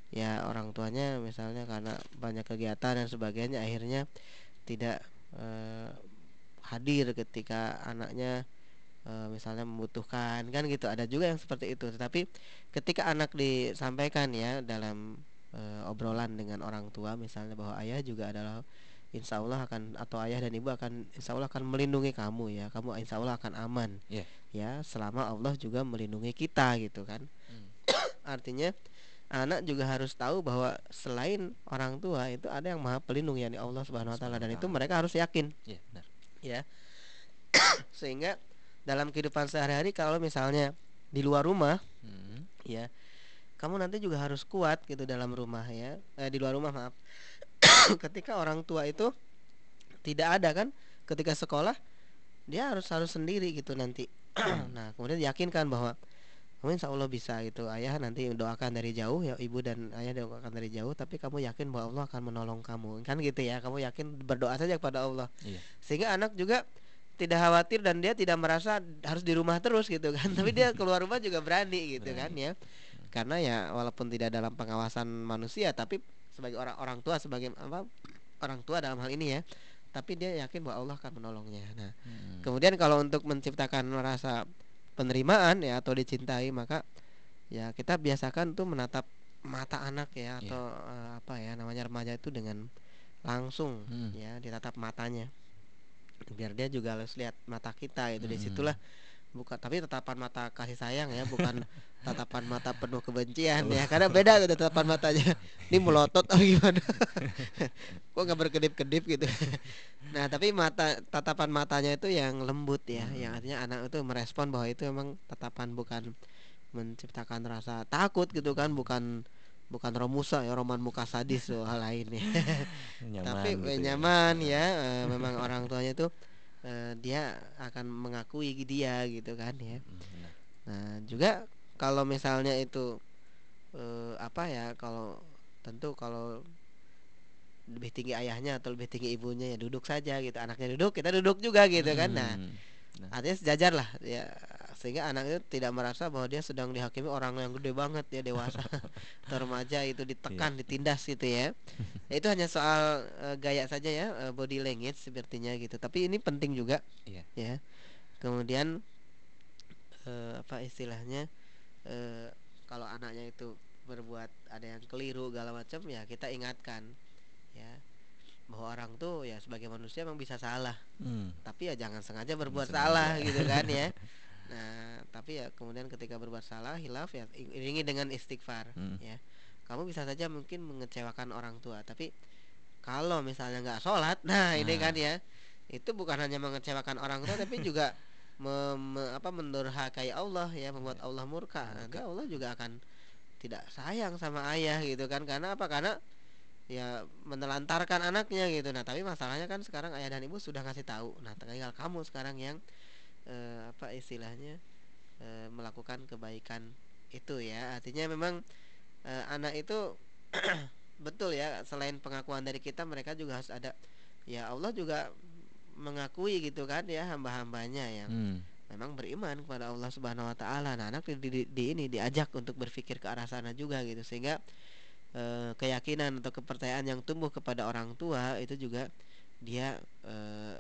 ya orang tuanya misalnya karena banyak kegiatan dan sebagainya akhirnya tidak eh, hadir ketika anaknya eh, misalnya membutuhkan kan gitu ada juga yang seperti itu tetapi ketika anak disampaikan ya dalam eh, obrolan dengan orang tua misalnya bahwa ayah juga adalah insya Allah akan atau ayah dan ibu akan insya Allah akan melindungi kamu ya kamu insya Allah akan aman Iya. ya selama Allah juga melindungi kita gitu kan Hmm. artinya anak juga harus tahu bahwa selain orang tua itu ada yang maha pelindung yakni Allah subhanahu wa taala dan itu mereka harus yakin benar. ya sehingga dalam kehidupan sehari-hari kalau misalnya di luar rumah Hmm. ya kamu nanti juga harus kuat gitu dalam rumah ya. Eh, di luar rumah maaf. Ketika orang tua itu tidak ada kan ketika sekolah dia harus harus sendiri gitu nanti. Nah kemudian yakinkan bahwa kamu insya Allah bisa gitu. Ayah nanti doakan dari jauh ya ibu dan ayah doakan dari jauh tapi kamu yakin bahwa Allah akan menolong kamu kan gitu ya. Kamu yakin berdoa saja kepada Allah. Iya. sehingga anak juga tidak khawatir dan dia tidak merasa harus di rumah terus gitu kan tapi dia keluar rumah juga berani gitu kan ya karena ya walaupun tidak dalam pengawasan manusia tapi sebagai orang orang tua sebagai apa orang tua dalam hal ini ya tapi dia yakin bahwa Allah akan menolongnya nah Hmm. kemudian kalau untuk menciptakan rasa penerimaan ya atau dicintai maka ya kita biasakan tuh menatap mata anak ya Iya. atau eh, apa ya namanya remaja itu dengan langsung Hmm. ya ditatap matanya biar dia juga harus lihat mata kita gitu. Hmm. di situlah bukan tapi tatapan mata kasih sayang ya bukan tatapan mata penuh kebencian ya karena beda gitu tatapan matanya. Ini melotot atau gimana? Kok nggak berkedip-kedip gitu? Nah tapi mata tatapan matanya itu yang lembut ya yang artinya anak itu merespon bahwa itu memang tatapan bukan menciptakan rasa takut gitu kan bukan bukan romusa ya roman muka sadis tuh hal lain ya tapi gitu eh, ya. nyaman ya eh, memang orang tuanya tuh eh, dia akan mengakui dia gitu kan ya Hmm, benar. nah juga kalau misalnya itu eh, apa ya kalau tentu kalau lebih tinggi ayahnya atau lebih tinggi ibunya ya duduk saja gitu anaknya duduk kita duduk juga gitu kan nah Hmm, nah, artinya sejajar lah ya sehingga anak itu tidak merasa bahwa dia sedang dihakimi orang yang gede banget ya dewasa. Atau remaja itu ditekan ditindas gitu ya. Itu hanya soal eh, gaya saja ya eh, body language sepertinya gitu. Tapi ini penting juga. Iya. ya. Kemudian eh, apa istilahnya eh, kalau anaknya itu berbuat ada yang keliru segala macam ya kita ingatkan ya. Bahwa orang tuh ya sebagai manusia emang bisa salah. Hmm, tapi ya jangan sengaja berbuat sengaja. salah gitu kan ya nah tapi ya kemudian ketika berbuat salah hilaf ya iringi dengan istighfar Hmm. ya. Kamu bisa saja mungkin mengecewakan orang tua tapi kalau misalnya nggak sholat nah ini Nah. kan ya itu bukan hanya mengecewakan orang tua tapi juga me- me- apa mendurhakai Allah ya membuat Allah murka. Nanti Allah juga akan tidak sayang sama ayah gitu kan. Karena apa? Karena ya menelantarkan anaknya gitu. Nah tapi masalahnya kan sekarang ayah dan ibu sudah ngasih tahu. Nah tinggal kamu sekarang yang eh, apa istilahnya eh, melakukan kebaikan itu ya. Artinya memang eh, anak itu betul ya selain pengakuan dari kita mereka juga harus ada ya Allah juga mengakui gitu kan ya hamba-hambanya yang hmm, memang beriman kepada Allah Subhanahu wa taala. Nah, anak di, di, di ini diajak untuk berpikir ke arah sana juga gitu. Sehingga eh, keyakinan atau kepercayaan yang tumbuh kepada orang tua itu juga dia eh,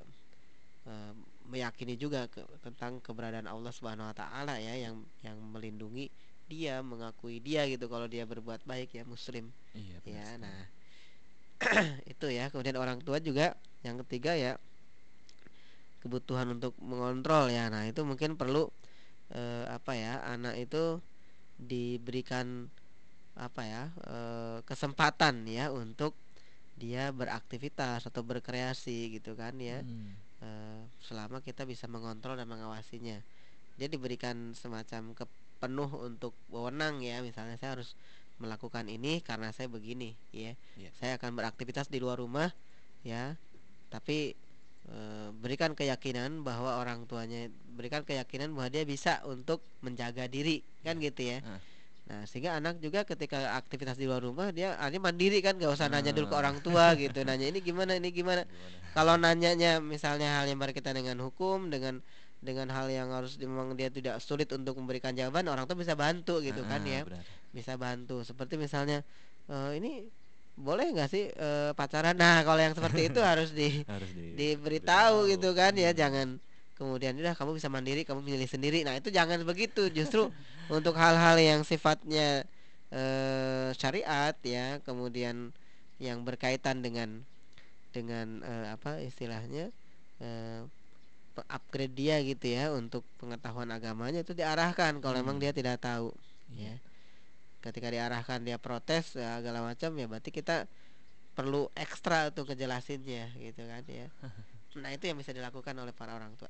eh, meyakini juga ke- tentang keberadaan Allah Subhanahu wa taala ya yang yang melindungi dia, mengakui dia gitu kalau dia berbuat baik ya muslim. Iya ya nah. Itu ya kemudian orang tua juga yang ketiga ya kebutuhan untuk mengontrol ya. Nah itu mungkin perlu eh, apa ya anak itu diberikan apa ya eh, kesempatan ya untuk dia beraktivitas atau berkreasi gitu kan ya. Hmm, eh, selama kita bisa mengontrol dan mengawasinya. Dia diberikan semacam kepenuh untuk wewenang ya misalnya saya harus melakukan ini karena saya begini ya. Iya. saya akan beraktivitas di luar rumah ya. Tapi eh, berikan keyakinan bahwa orang tuanya berikan keyakinan bahwa dia bisa untuk menjaga diri kan gitu ya. Ah. Nah sehingga anak juga ketika aktivitas di luar rumah dia akhirnya mandiri kan gak usah nanya dulu ke Ah. orang tua gitu nanya ini gimana ini gimana gimana? kalau nanyanya misalnya hal yang berkaitan dengan hukum dengan dengan hal yang harus memang dia tidak sulit untuk memberikan jawaban orang tuh bisa bantu gitu kan Ah, ya benar. bisa bantu seperti misalnya "Eh, ini boleh nggak sih eh, pacaran nah kalau yang seperti itu harus di harus di, diberitahu gitu kan ya Hmm. jangan kemudian udah kamu bisa mandiri kamu pilih sendiri. Nah itu jangan begitu. Justru untuk hal-hal yang sifatnya eh, syariat ya kemudian yang berkaitan dengan dengan eh, apa istilahnya eh, upgrade dia gitu ya untuk pengetahuan agamanya itu diarahkan kalau memang Hmm. dia tidak tahu Iya. ya. Ketika diarahkan dia protes ya, segala macam ya berarti kita perlu ekstra tuh kejelasinnya gitu kan ya. Nah itu yang bisa dilakukan oleh para orang tua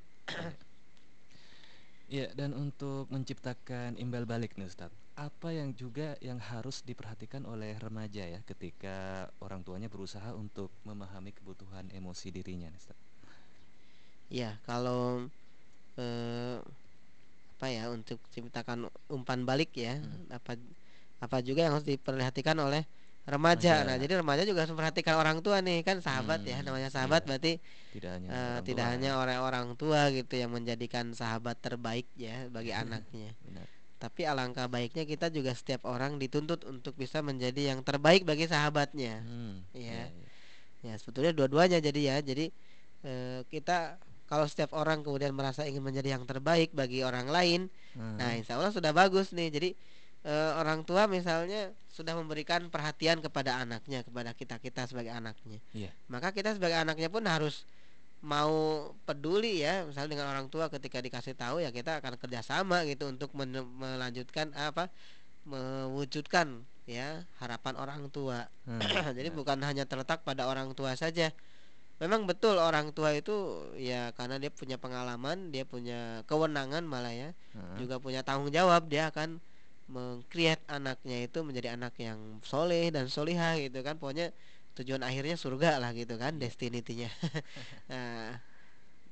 Iya, dan untuk menciptakan imbal balik nih Ustadz, apa yang juga yang harus diperhatikan oleh remaja ya ketika orang tuanya berusaha untuk memahami kebutuhan emosi dirinya nih Ustadz? ya kalau eh, apa ya untuk ciptakan umpan balik ya Hmm. apa apa juga yang harus diperhatikan oleh remaja. Nah jadi remaja juga harus memperhatikan orang tua nih. Kan sahabat ya Hmm, namanya sahabat iya. berarti Tidak hanya orang tidak tua, hanya orang-orang tua gitu yang menjadikan sahabat terbaik ya bagi anaknya. Benar. tapi alangkah baiknya kita juga setiap orang dituntut untuk bisa menjadi yang terbaik bagi sahabatnya. Hmm, Iya. iya. ya sebetulnya dua-duanya jadi ya. Jadi eh, kita kalau setiap orang kemudian merasa ingin menjadi yang terbaik bagi orang lain Hmm, nah insya Allah sudah bagus nih. Jadi eh, orang tua misalnya sudah memberikan perhatian kepada anaknya kepada kita kita sebagai anaknya. Iya. maka kita sebagai anaknya pun harus mau peduli ya misalnya dengan orang tua ketika dikasih tahu ya kita akan kerjasama gitu untuk men- melanjutkan apa mewujudkan ya harapan orang tua. Hmm, jadi benar. bukan hanya terletak pada orang tua saja. Memang betul orang tua itu ya karena dia punya pengalaman dia punya kewenangan malah ya Hmm, juga punya tanggung jawab dia akan mengkreat anaknya itu menjadi anak yang soleh dan solihah gitu kan. Pokoknya tujuan akhirnya surga lah gitu kan destinitinya nah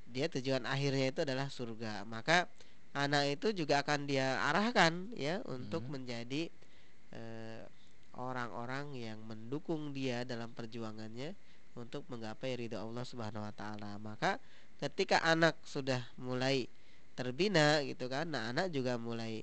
dia tujuan akhirnya itu adalah surga. Maka anak itu juga akan dia arahkan ya untuk Hmm. menjadi eh, orang-orang yang mendukung dia dalam perjuangannya untuk menggapai ridho Allah Subhanahu wa taala. Maka ketika anak sudah mulai terbina gitu kan nah anak juga mulai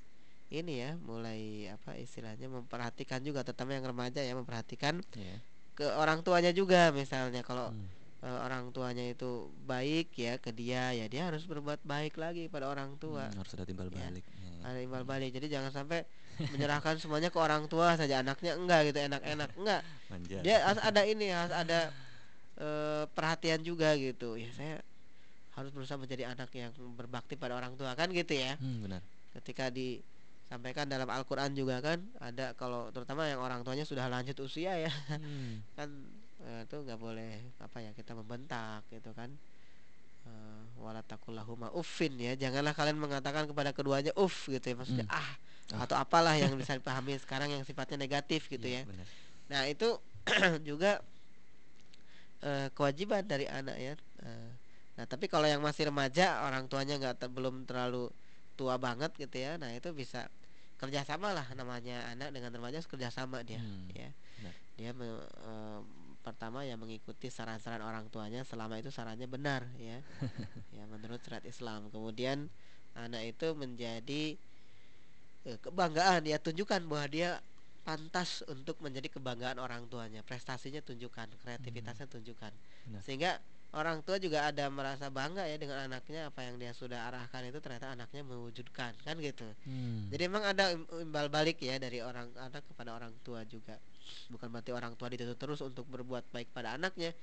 ini ya mulai apa istilahnya memperhatikan juga terutama yang remaja ya memperhatikan ya. ke orang tuanya juga misalnya. Kalau Hmm. eh, orang tuanya itu baik ya ke dia ya dia harus berbuat baik lagi pada orang tua. Hmm, harus ada timbal Ya. balik. Ya. ada imbal balik. Jadi jangan sampai menyerahkan semuanya ke orang tua saja anaknya enggak gitu enak-enak enggak. Manja. Dia harus ada ini harus ada eh, perhatian juga gitu. Ya saya harus berusaha menjadi anak yang berbakti pada orang tua kan gitu ya. Hmm, benar. Ketika disampaikan dalam Al-Quran juga kan ada kalau terutama yang orang tuanya sudah lanjut usia ya. Hmm. kan eh, itu nggak boleh apa ya kita membentak gitu kan. Eh, wala taqullahuma uffin ya. Janganlah kalian mengatakan kepada keduanya uff gitu ya. Maksudnya Hmm. ah atau apalah yang bisa dipahami sekarang yang sifatnya negatif gitu Iya, ya. benar. nah itu juga eh, kewajiban dari anak ya. Eh, nah tapi kalau yang masih remaja orang tuanya nggak ter- belum terlalu tua banget gitu ya. Nah itu bisa kerjasama lah namanya anak dengan remaja kerjasama dia Hmm, ya. benar. dia me- eh, pertama ya mengikuti saran-saran orang tuanya selama itu sarannya benar ya. Ya menurut syariat Islam. Kemudian anak itu menjadi eh, kebanggaan. Ya tunjukkan bahwa dia pantas untuk menjadi kebanggaan orang tuanya. Prestasinya tunjukkan kreativitasnya tunjukkan. Benar. sehingga orang tua juga ada merasa bangga ya dengan anaknya apa yang dia sudah arahkan itu ternyata anaknya mewujudkan kan gitu Hmm. jadi emang ada im- imbal balik ya dari orang anak kepada orang tua juga. Bukan berarti orang tua dituntut terus untuk berbuat baik pada anaknya,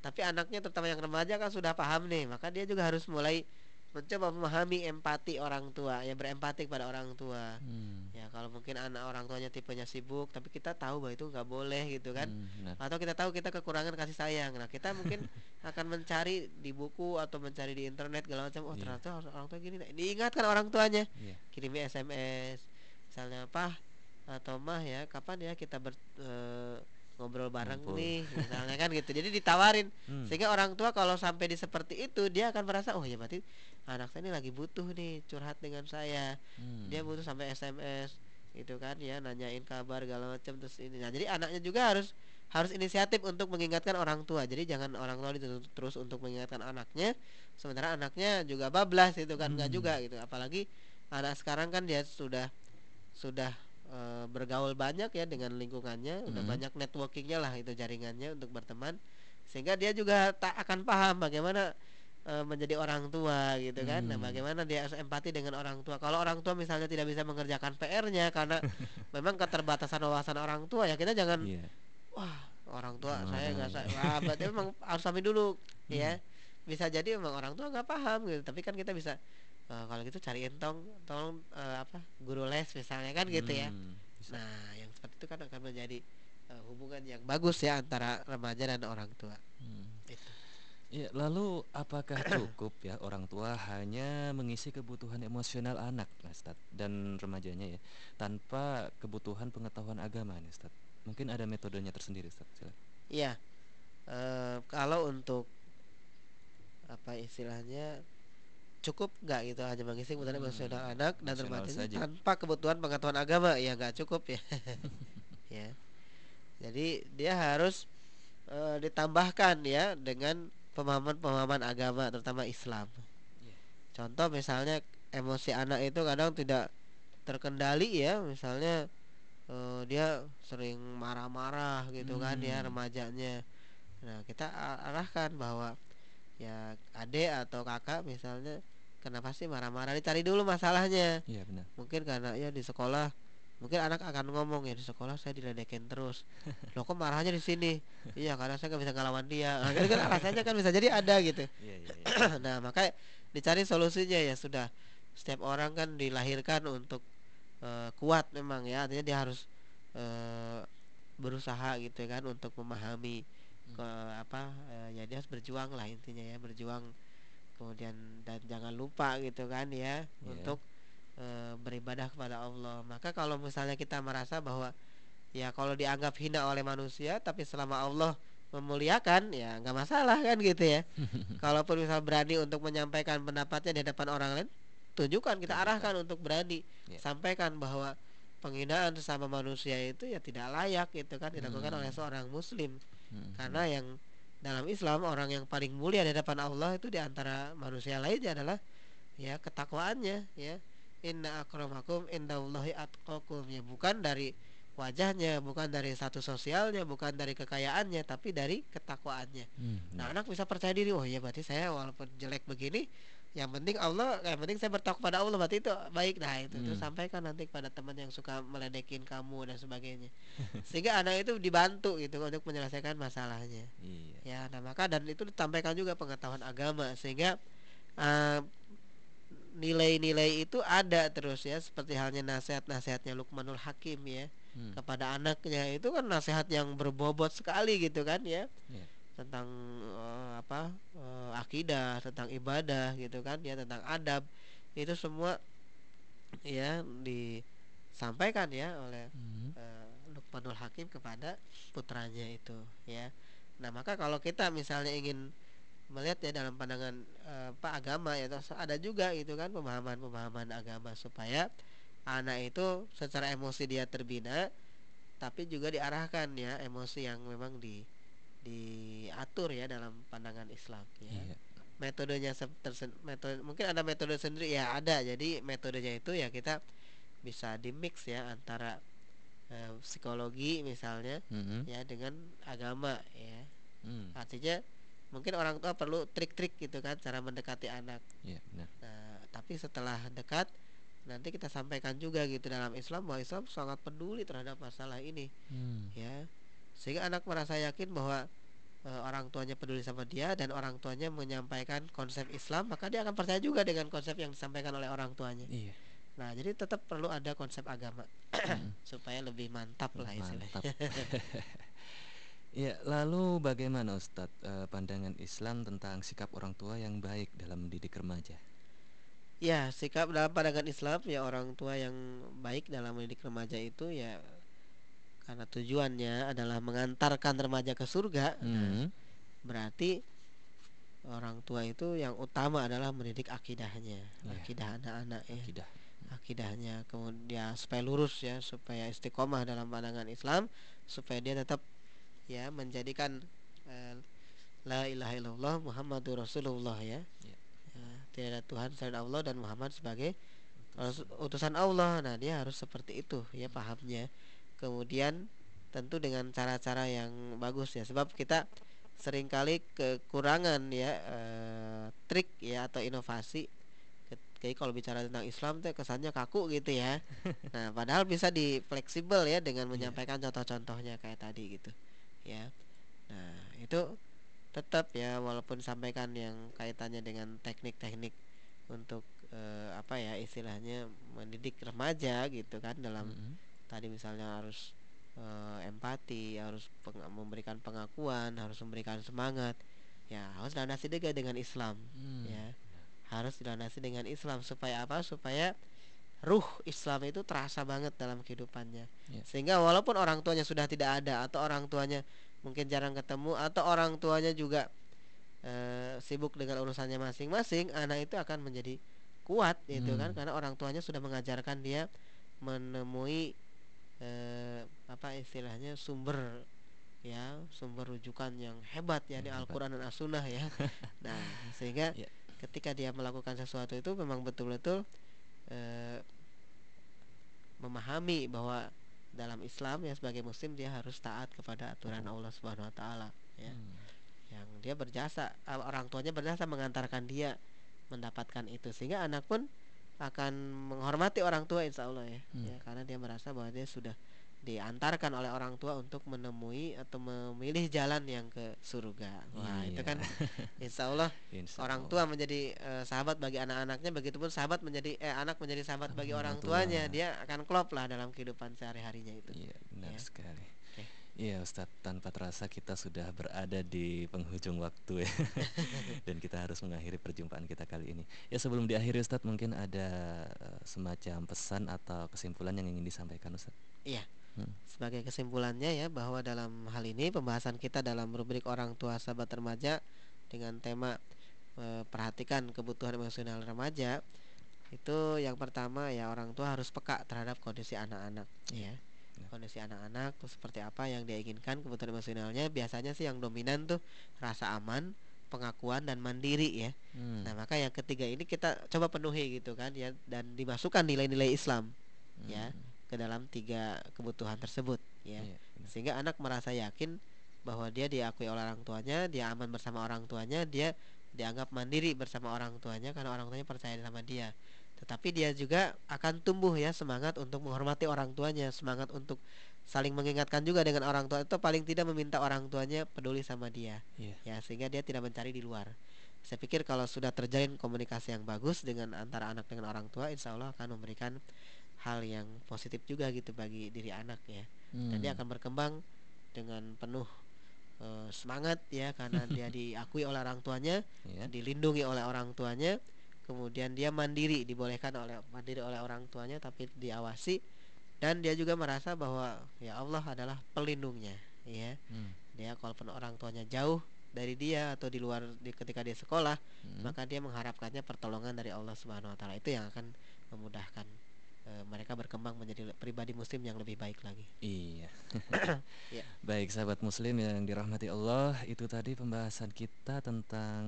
tapi anaknya terutama yang remaja kan sudah paham nih, maka dia juga harus mulai mencoba memahami empati orang tua, ya berempati kepada orang tua. Hmm. Ya kalau mungkin anak orang tuanya tipenya sibuk, tapi kita tahu bahwa itu nggak boleh gitu kan. Hmm, benar. Atau kita tahu kita kekurangan kasih sayang. Nah, kita mungkin akan mencari di buku atau mencari di internet segala macam. Oh, Iya. ternyata orang tua gini. Nah, diingatkan orang tuanya Iya. kirimi SMS misalnya apa atau mah ya kapan ya kita ber, eh, ngobrol bareng Ngumpul. nih misalnya kan gitu jadi ditawarin Hmm. sehingga orang tua kalau sampai di seperti itu dia akan merasa oh ya berarti anak saya ini lagi butuh nih curhat dengan saya Hmm. dia butuh sampai SMS gitu kan ya nanyain kabar segala macam terus ini nah jadi anaknya juga harus harus inisiatif untuk mengingatkan orang tua jadi jangan orang tua dituntut terus untuk mengingatkan anaknya sementara anaknya juga bablas itu kan enggak Hmm. juga gitu apalagi anak sekarang kan dia sudah sudah eh, bergaul banyak ya dengan lingkungannya udah Hmm. banyak networkingnya lah itu jaringannya untuk berteman sehingga dia juga tak akan paham bagaimana eh, menjadi orang tua gitu kan nah Hmm. bagaimana dia harus empati dengan orang tua kalau orang tua misalnya tidak bisa mengerjakan PR-nya karena memang keterbatasan wawasan orang tua ya kita jangan Iya. wah orang tua Oh. saya nggak sa- wah berarti memang harus kami dulu ya bisa jadi memang orang tua nggak paham gitu tapi kan kita bisa eh, kalau gitu cariin tong tolong eh, apa guru les misalnya kan gitu ya Hmm, bisa. nah yang seperti itu kan akan menjadi eh, hubungan yang bagus ya antara remaja dan orang tua Hmm. itu Iya, lalu apakah cukup ya orang tua hanya mengisi kebutuhan emosional anak, Ustaz, dan remajanya ya, tanpa kebutuhan pengetahuan agama nih, Ustaz? Mungkin ada metodenya tersendiri, Ustaz. Iya. Eh, kalau untuk apa istilahnya cukup nggak gitu hanya mengisi kebutuhan Hmm, emosional anak dan remaja tanpa kebutuhan pengetahuan agama ya nggak cukup ya. ya. Jadi dia harus eh, ditambahkan ya dengan pemahaman-pemahaman agama terutama Islam. Iya. Contoh misalnya emosi anak itu kadang tidak terkendali ya, misalnya eh, dia sering marah-marah gitu kan ya Hmm. remajanya. Nah, kita arahkan bahwa ya adik atau kakak misalnya kenapa sih marah-marah dicari dulu masalahnya. Iya, benar. Mungkin karena ya di sekolah mungkin anak akan ngomong ya di sekolah saya diledekin terus. Lo kok marahnya di sini? Iya karena saya nggak bisa ngelawan dia. Nah, kan, kan alasannya kan bisa jadi ada gitu. Iya, iya, iya. nah maka dicari solusinya ya sudah. Setiap orang kan dilahirkan untuk eh, kuat memang ya. Artinya dia harus eh, berusaha gitu kan untuk memahami ke apa eh, ya dia harus berjuang lah intinya ya berjuang kemudian dan jangan lupa gitu kan ya Iya. untuk eh, beribadah kepada Allah. Maka kalau misalnya kita merasa bahwa ya kalau dianggap hina oleh manusia tapi selama Allah memuliakan ya nggak masalah kan gitu ya. Kalaupun misal berani untuk menyampaikan pendapatnya di hadapan orang lain, tunjukkan kita arahkan untuk berani Ya. sampaikan bahwa penghinaan sesama manusia itu ya tidak layak gitu kan dilakukan Hmm. oleh seorang muslim Hmm. karena yang dalam Islam orang yang paling mulia di hadapan Allah itu di antara manusia lainnya adalah ya ketakwaannya ya. Inna akramakum indallahi atqakum. Ya bukan dari wajahnya bukan dari satu sosialnya bukan dari kekayaannya tapi dari ketakwaannya. Hmm, nah anak bisa percaya diri oh ya berarti saya walaupun jelek begini yang penting Allah yang penting saya bertakwa pada Allah berarti itu baik nah itu terus Hmm. sampaikan nanti kepada teman yang suka meledekin kamu dan sebagainya sehingga anak itu dibantu gitu untuk menyelesaikan masalahnya Iya. ya nah maka dan itu ditampilkan juga pengetahuan agama sehingga eh, nilai-nilai itu ada terus ya seperti halnya nasihat-nasihatnya Lukmanul Hakim ya Hmm. kepada anaknya itu kan nasihat yang berbobot sekali gitu kan ya Iya. Tentang eh, apa eh, akidah tentang ibadah gitu kan ya tentang adab itu semua ya disampaikan ya oleh Hmm. eh, Lukmanul Hakim kepada putranya itu ya. Nah, maka kalau kita misalnya ingin melihat ya dalam pandangan eh, apa agama ya terus ada juga gitu kan pemahaman-pemahaman agama supaya anak itu secara emosi dia terbina tapi juga diarahkan ya emosi yang memang di diatur ya dalam pandangan Islam ya Iya. metodenya metode mungkin ada metode sendiri ya ada jadi metodenya itu ya kita bisa di mix ya antara eh, psikologi misalnya Hmm. ya dengan agama ya Hmm. artinya mungkin orang tua perlu trik-trik gitu kan cara mendekati anak Iya, benar. nah tapi setelah dekat nanti kita sampaikan juga gitu dalam Islam bahwa Islam sangat peduli terhadap masalah ini Hmm. ya sehingga anak merasa yakin bahwa e, orang tuanya peduli sama dia dan orang tuanya menyampaikan konsep Islam maka dia akan percaya juga dengan konsep yang disampaikan oleh orang tuanya Iya. nah jadi tetap perlu ada konsep agama Hmm. supaya lebih mantap lah istilahnya Mantap. Ya, lalu bagaimana Ustadz eh, pandangan Islam tentang sikap orang tua yang baik dalam mendidik remaja? ya sikap dalam pandangan Islam ya orang tua yang baik dalam mendidik remaja itu ya karena tujuannya adalah mengantarkan remaja ke surga nah, Hmm. berarti orang tua itu yang utama adalah mendidik akidahnya Iya. akidah anak-anak ya Akidah. akidahnya kemudian supaya lurus ya supaya istiqomah dalam pandangan Islam supaya dia tetap ya menjadikan eh, la ilaha illallah Muhammadur Rasulullah ya. Ya. Ya, tidak ada Tuhan selain Allah dan Muhammad sebagai utusan Allah nah dia harus seperti itu ya pahamnya kemudian tentu dengan cara-cara yang bagus ya. Sebab kita sering kali kekurangan ya eh, trik ya atau inovasi. Kayak kalau bicara tentang Islam tuh kesannya kaku gitu ya. Nah padahal bisa di fleksibel ya dengan menyampaikan contoh-contohnya kayak tadi gitu ya. Nah itu tetap ya walaupun sampaikan yang kaitannya dengan teknik-teknik untuk eh, apa ya istilahnya mendidik remaja gitu kan dalam Mm-mm. Tadi misalnya harus eh, empati harus peng- memberikan pengakuan harus memberikan semangat ya harus dilandasi juga dengan Islam Hmm. ya harus dilandasi dengan Islam supaya apa supaya ruh Islam itu terasa banget dalam kehidupannya Ya. sehingga walaupun orang tuanya sudah tidak ada atau orang tuanya mungkin jarang ketemu atau orang tuanya juga eh, sibuk dengan urusannya masing-masing anak itu akan menjadi kuat itu kan Hmm. karena orang tuanya sudah mengajarkan dia menemui eh, apa istilahnya sumber ya sumber rujukan yang hebat ya di. Al-Qur'an dan As-Sunnah ya. nah, sehingga Ya. ketika dia melakukan sesuatu itu memang betul-betul eh, memahami bahwa dalam Islam ya sebagai muslim dia harus taat kepada aturan Allah Subhanahu wa taala ya. Hmm. Yang dia berjasa eh, orang tuanya berjasa mengantarkan dia mendapatkan itu sehingga anak pun akan menghormati orang tua insya Allah ya, Hmm. ya karena dia merasa bahwa dia sudah diantarkan oleh orang tua untuk menemui atau memilih jalan yang ke surga. Wah, itu Iya. kan insya Allah Insya orang tua Allah. menjadi eh, sahabat bagi anak-anaknya begitupun sahabat menjadi eh anak menjadi sahabat bagi orang Orang tua. tuanya dia akan klop lah dalam kehidupan sehari-harinya itu Iya, benar Ya. sekali. Iya Ustadz, tanpa terasa kita sudah berada di penghujung waktu ya. Dan kita harus mengakhiri perjumpaan kita kali ini. Ya sebelum diakhiri Ustadz mungkin ada uh, semacam pesan atau kesimpulan yang ingin disampaikan Ustadz? Iya. Hmm. Sebagai kesimpulannya ya bahwa dalam hal ini pembahasan kita dalam rubrik orang tua sahabat remaja Dengan tema uh, perhatikan kebutuhan emosional remaja Itu yang pertama ya orang tua harus peka terhadap kondisi anak-anak ya kondisi anak-anak tuh seperti apa yang dia inginkan kebutuhan emosionalnya? Biasanya sih yang dominan tuh rasa aman pengakuan dan mandiri ya. Hmm. nah maka yang ketiga ini kita coba penuhi gitu kan ya dan dimasukkan nilai-nilai Islam hmm. ya ke dalam tiga kebutuhan tersebut ya. Iya, sehingga anak merasa yakin bahwa dia diakui oleh orang tuanya dia aman bersama orang tuanya dia dianggap mandiri bersama orang tuanya karena orang tuanya percaya sama dia tetapi dia juga akan tumbuh ya semangat untuk menghormati orang tuanya semangat untuk saling mengingatkan juga dengan orang tua itu paling tidak meminta orang tuanya peduli sama dia yeah. ya sehingga dia tidak mencari di luar saya pikir kalau sudah terjalin komunikasi yang bagus dengan antara anak dengan orang tua insya Allah akan memberikan hal yang positif juga gitu bagi diri anak ya hmm. dan dia hmm. akan berkembang dengan penuh uh, semangat ya karena dia diakui oleh orang tuanya yeah. dilindungi oleh orang tuanya kemudian dia mandiri dibolehkan oleh mandiri oleh orang tuanya tapi diawasi dan dia juga merasa bahwa ya Allah adalah pelindungnya ya hmm. dia kalaupun orang tuanya jauh dari dia atau di luar di ketika dia sekolah hmm. maka dia mengharapkannya pertolongan dari Allah Subhanahu wa taala itu yang akan memudahkan Eh, mereka berkembang menjadi pribadi muslim yang lebih baik lagi. Iya. ya. Baik sahabat muslim yang dirahmati Allah, itu tadi pembahasan kita tentang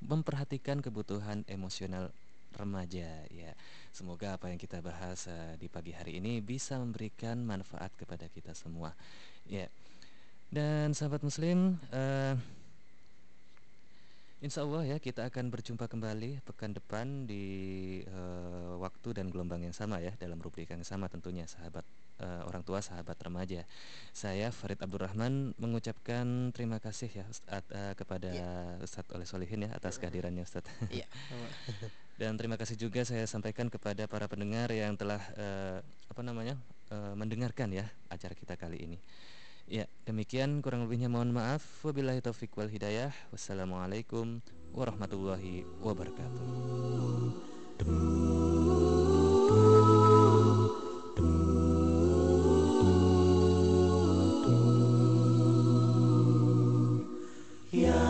memperhatikan kebutuhan emosional remaja ya. Semoga apa yang kita bahas uh, di pagi hari ini bisa memberikan manfaat kepada kita semua. Ya. Dan sahabat muslim uh, Insya Allah ya kita akan berjumpa kembali pekan depan di uh, waktu dan gelombang yang sama ya dalam rubrik yang sama tentunya sahabat uh, orang tua sahabat remaja. Saya Farid Abdurrahman mengucapkan terima kasih ya Ustaz, uh, kepada ya. Ustadz Oleh Solihin ya atas kehadirannya Ustadz. Iya. dan terima kasih juga saya sampaikan kepada para pendengar yang telah uh, apa namanya uh, mendengarkan ya acara kita kali ini. Ya, demikian kurang lebihnya mohon maaf. Wabillahi taufik wal hidayah. Wassalamualaikum warahmatullahi wabarakatuh. Ya,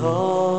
Oh.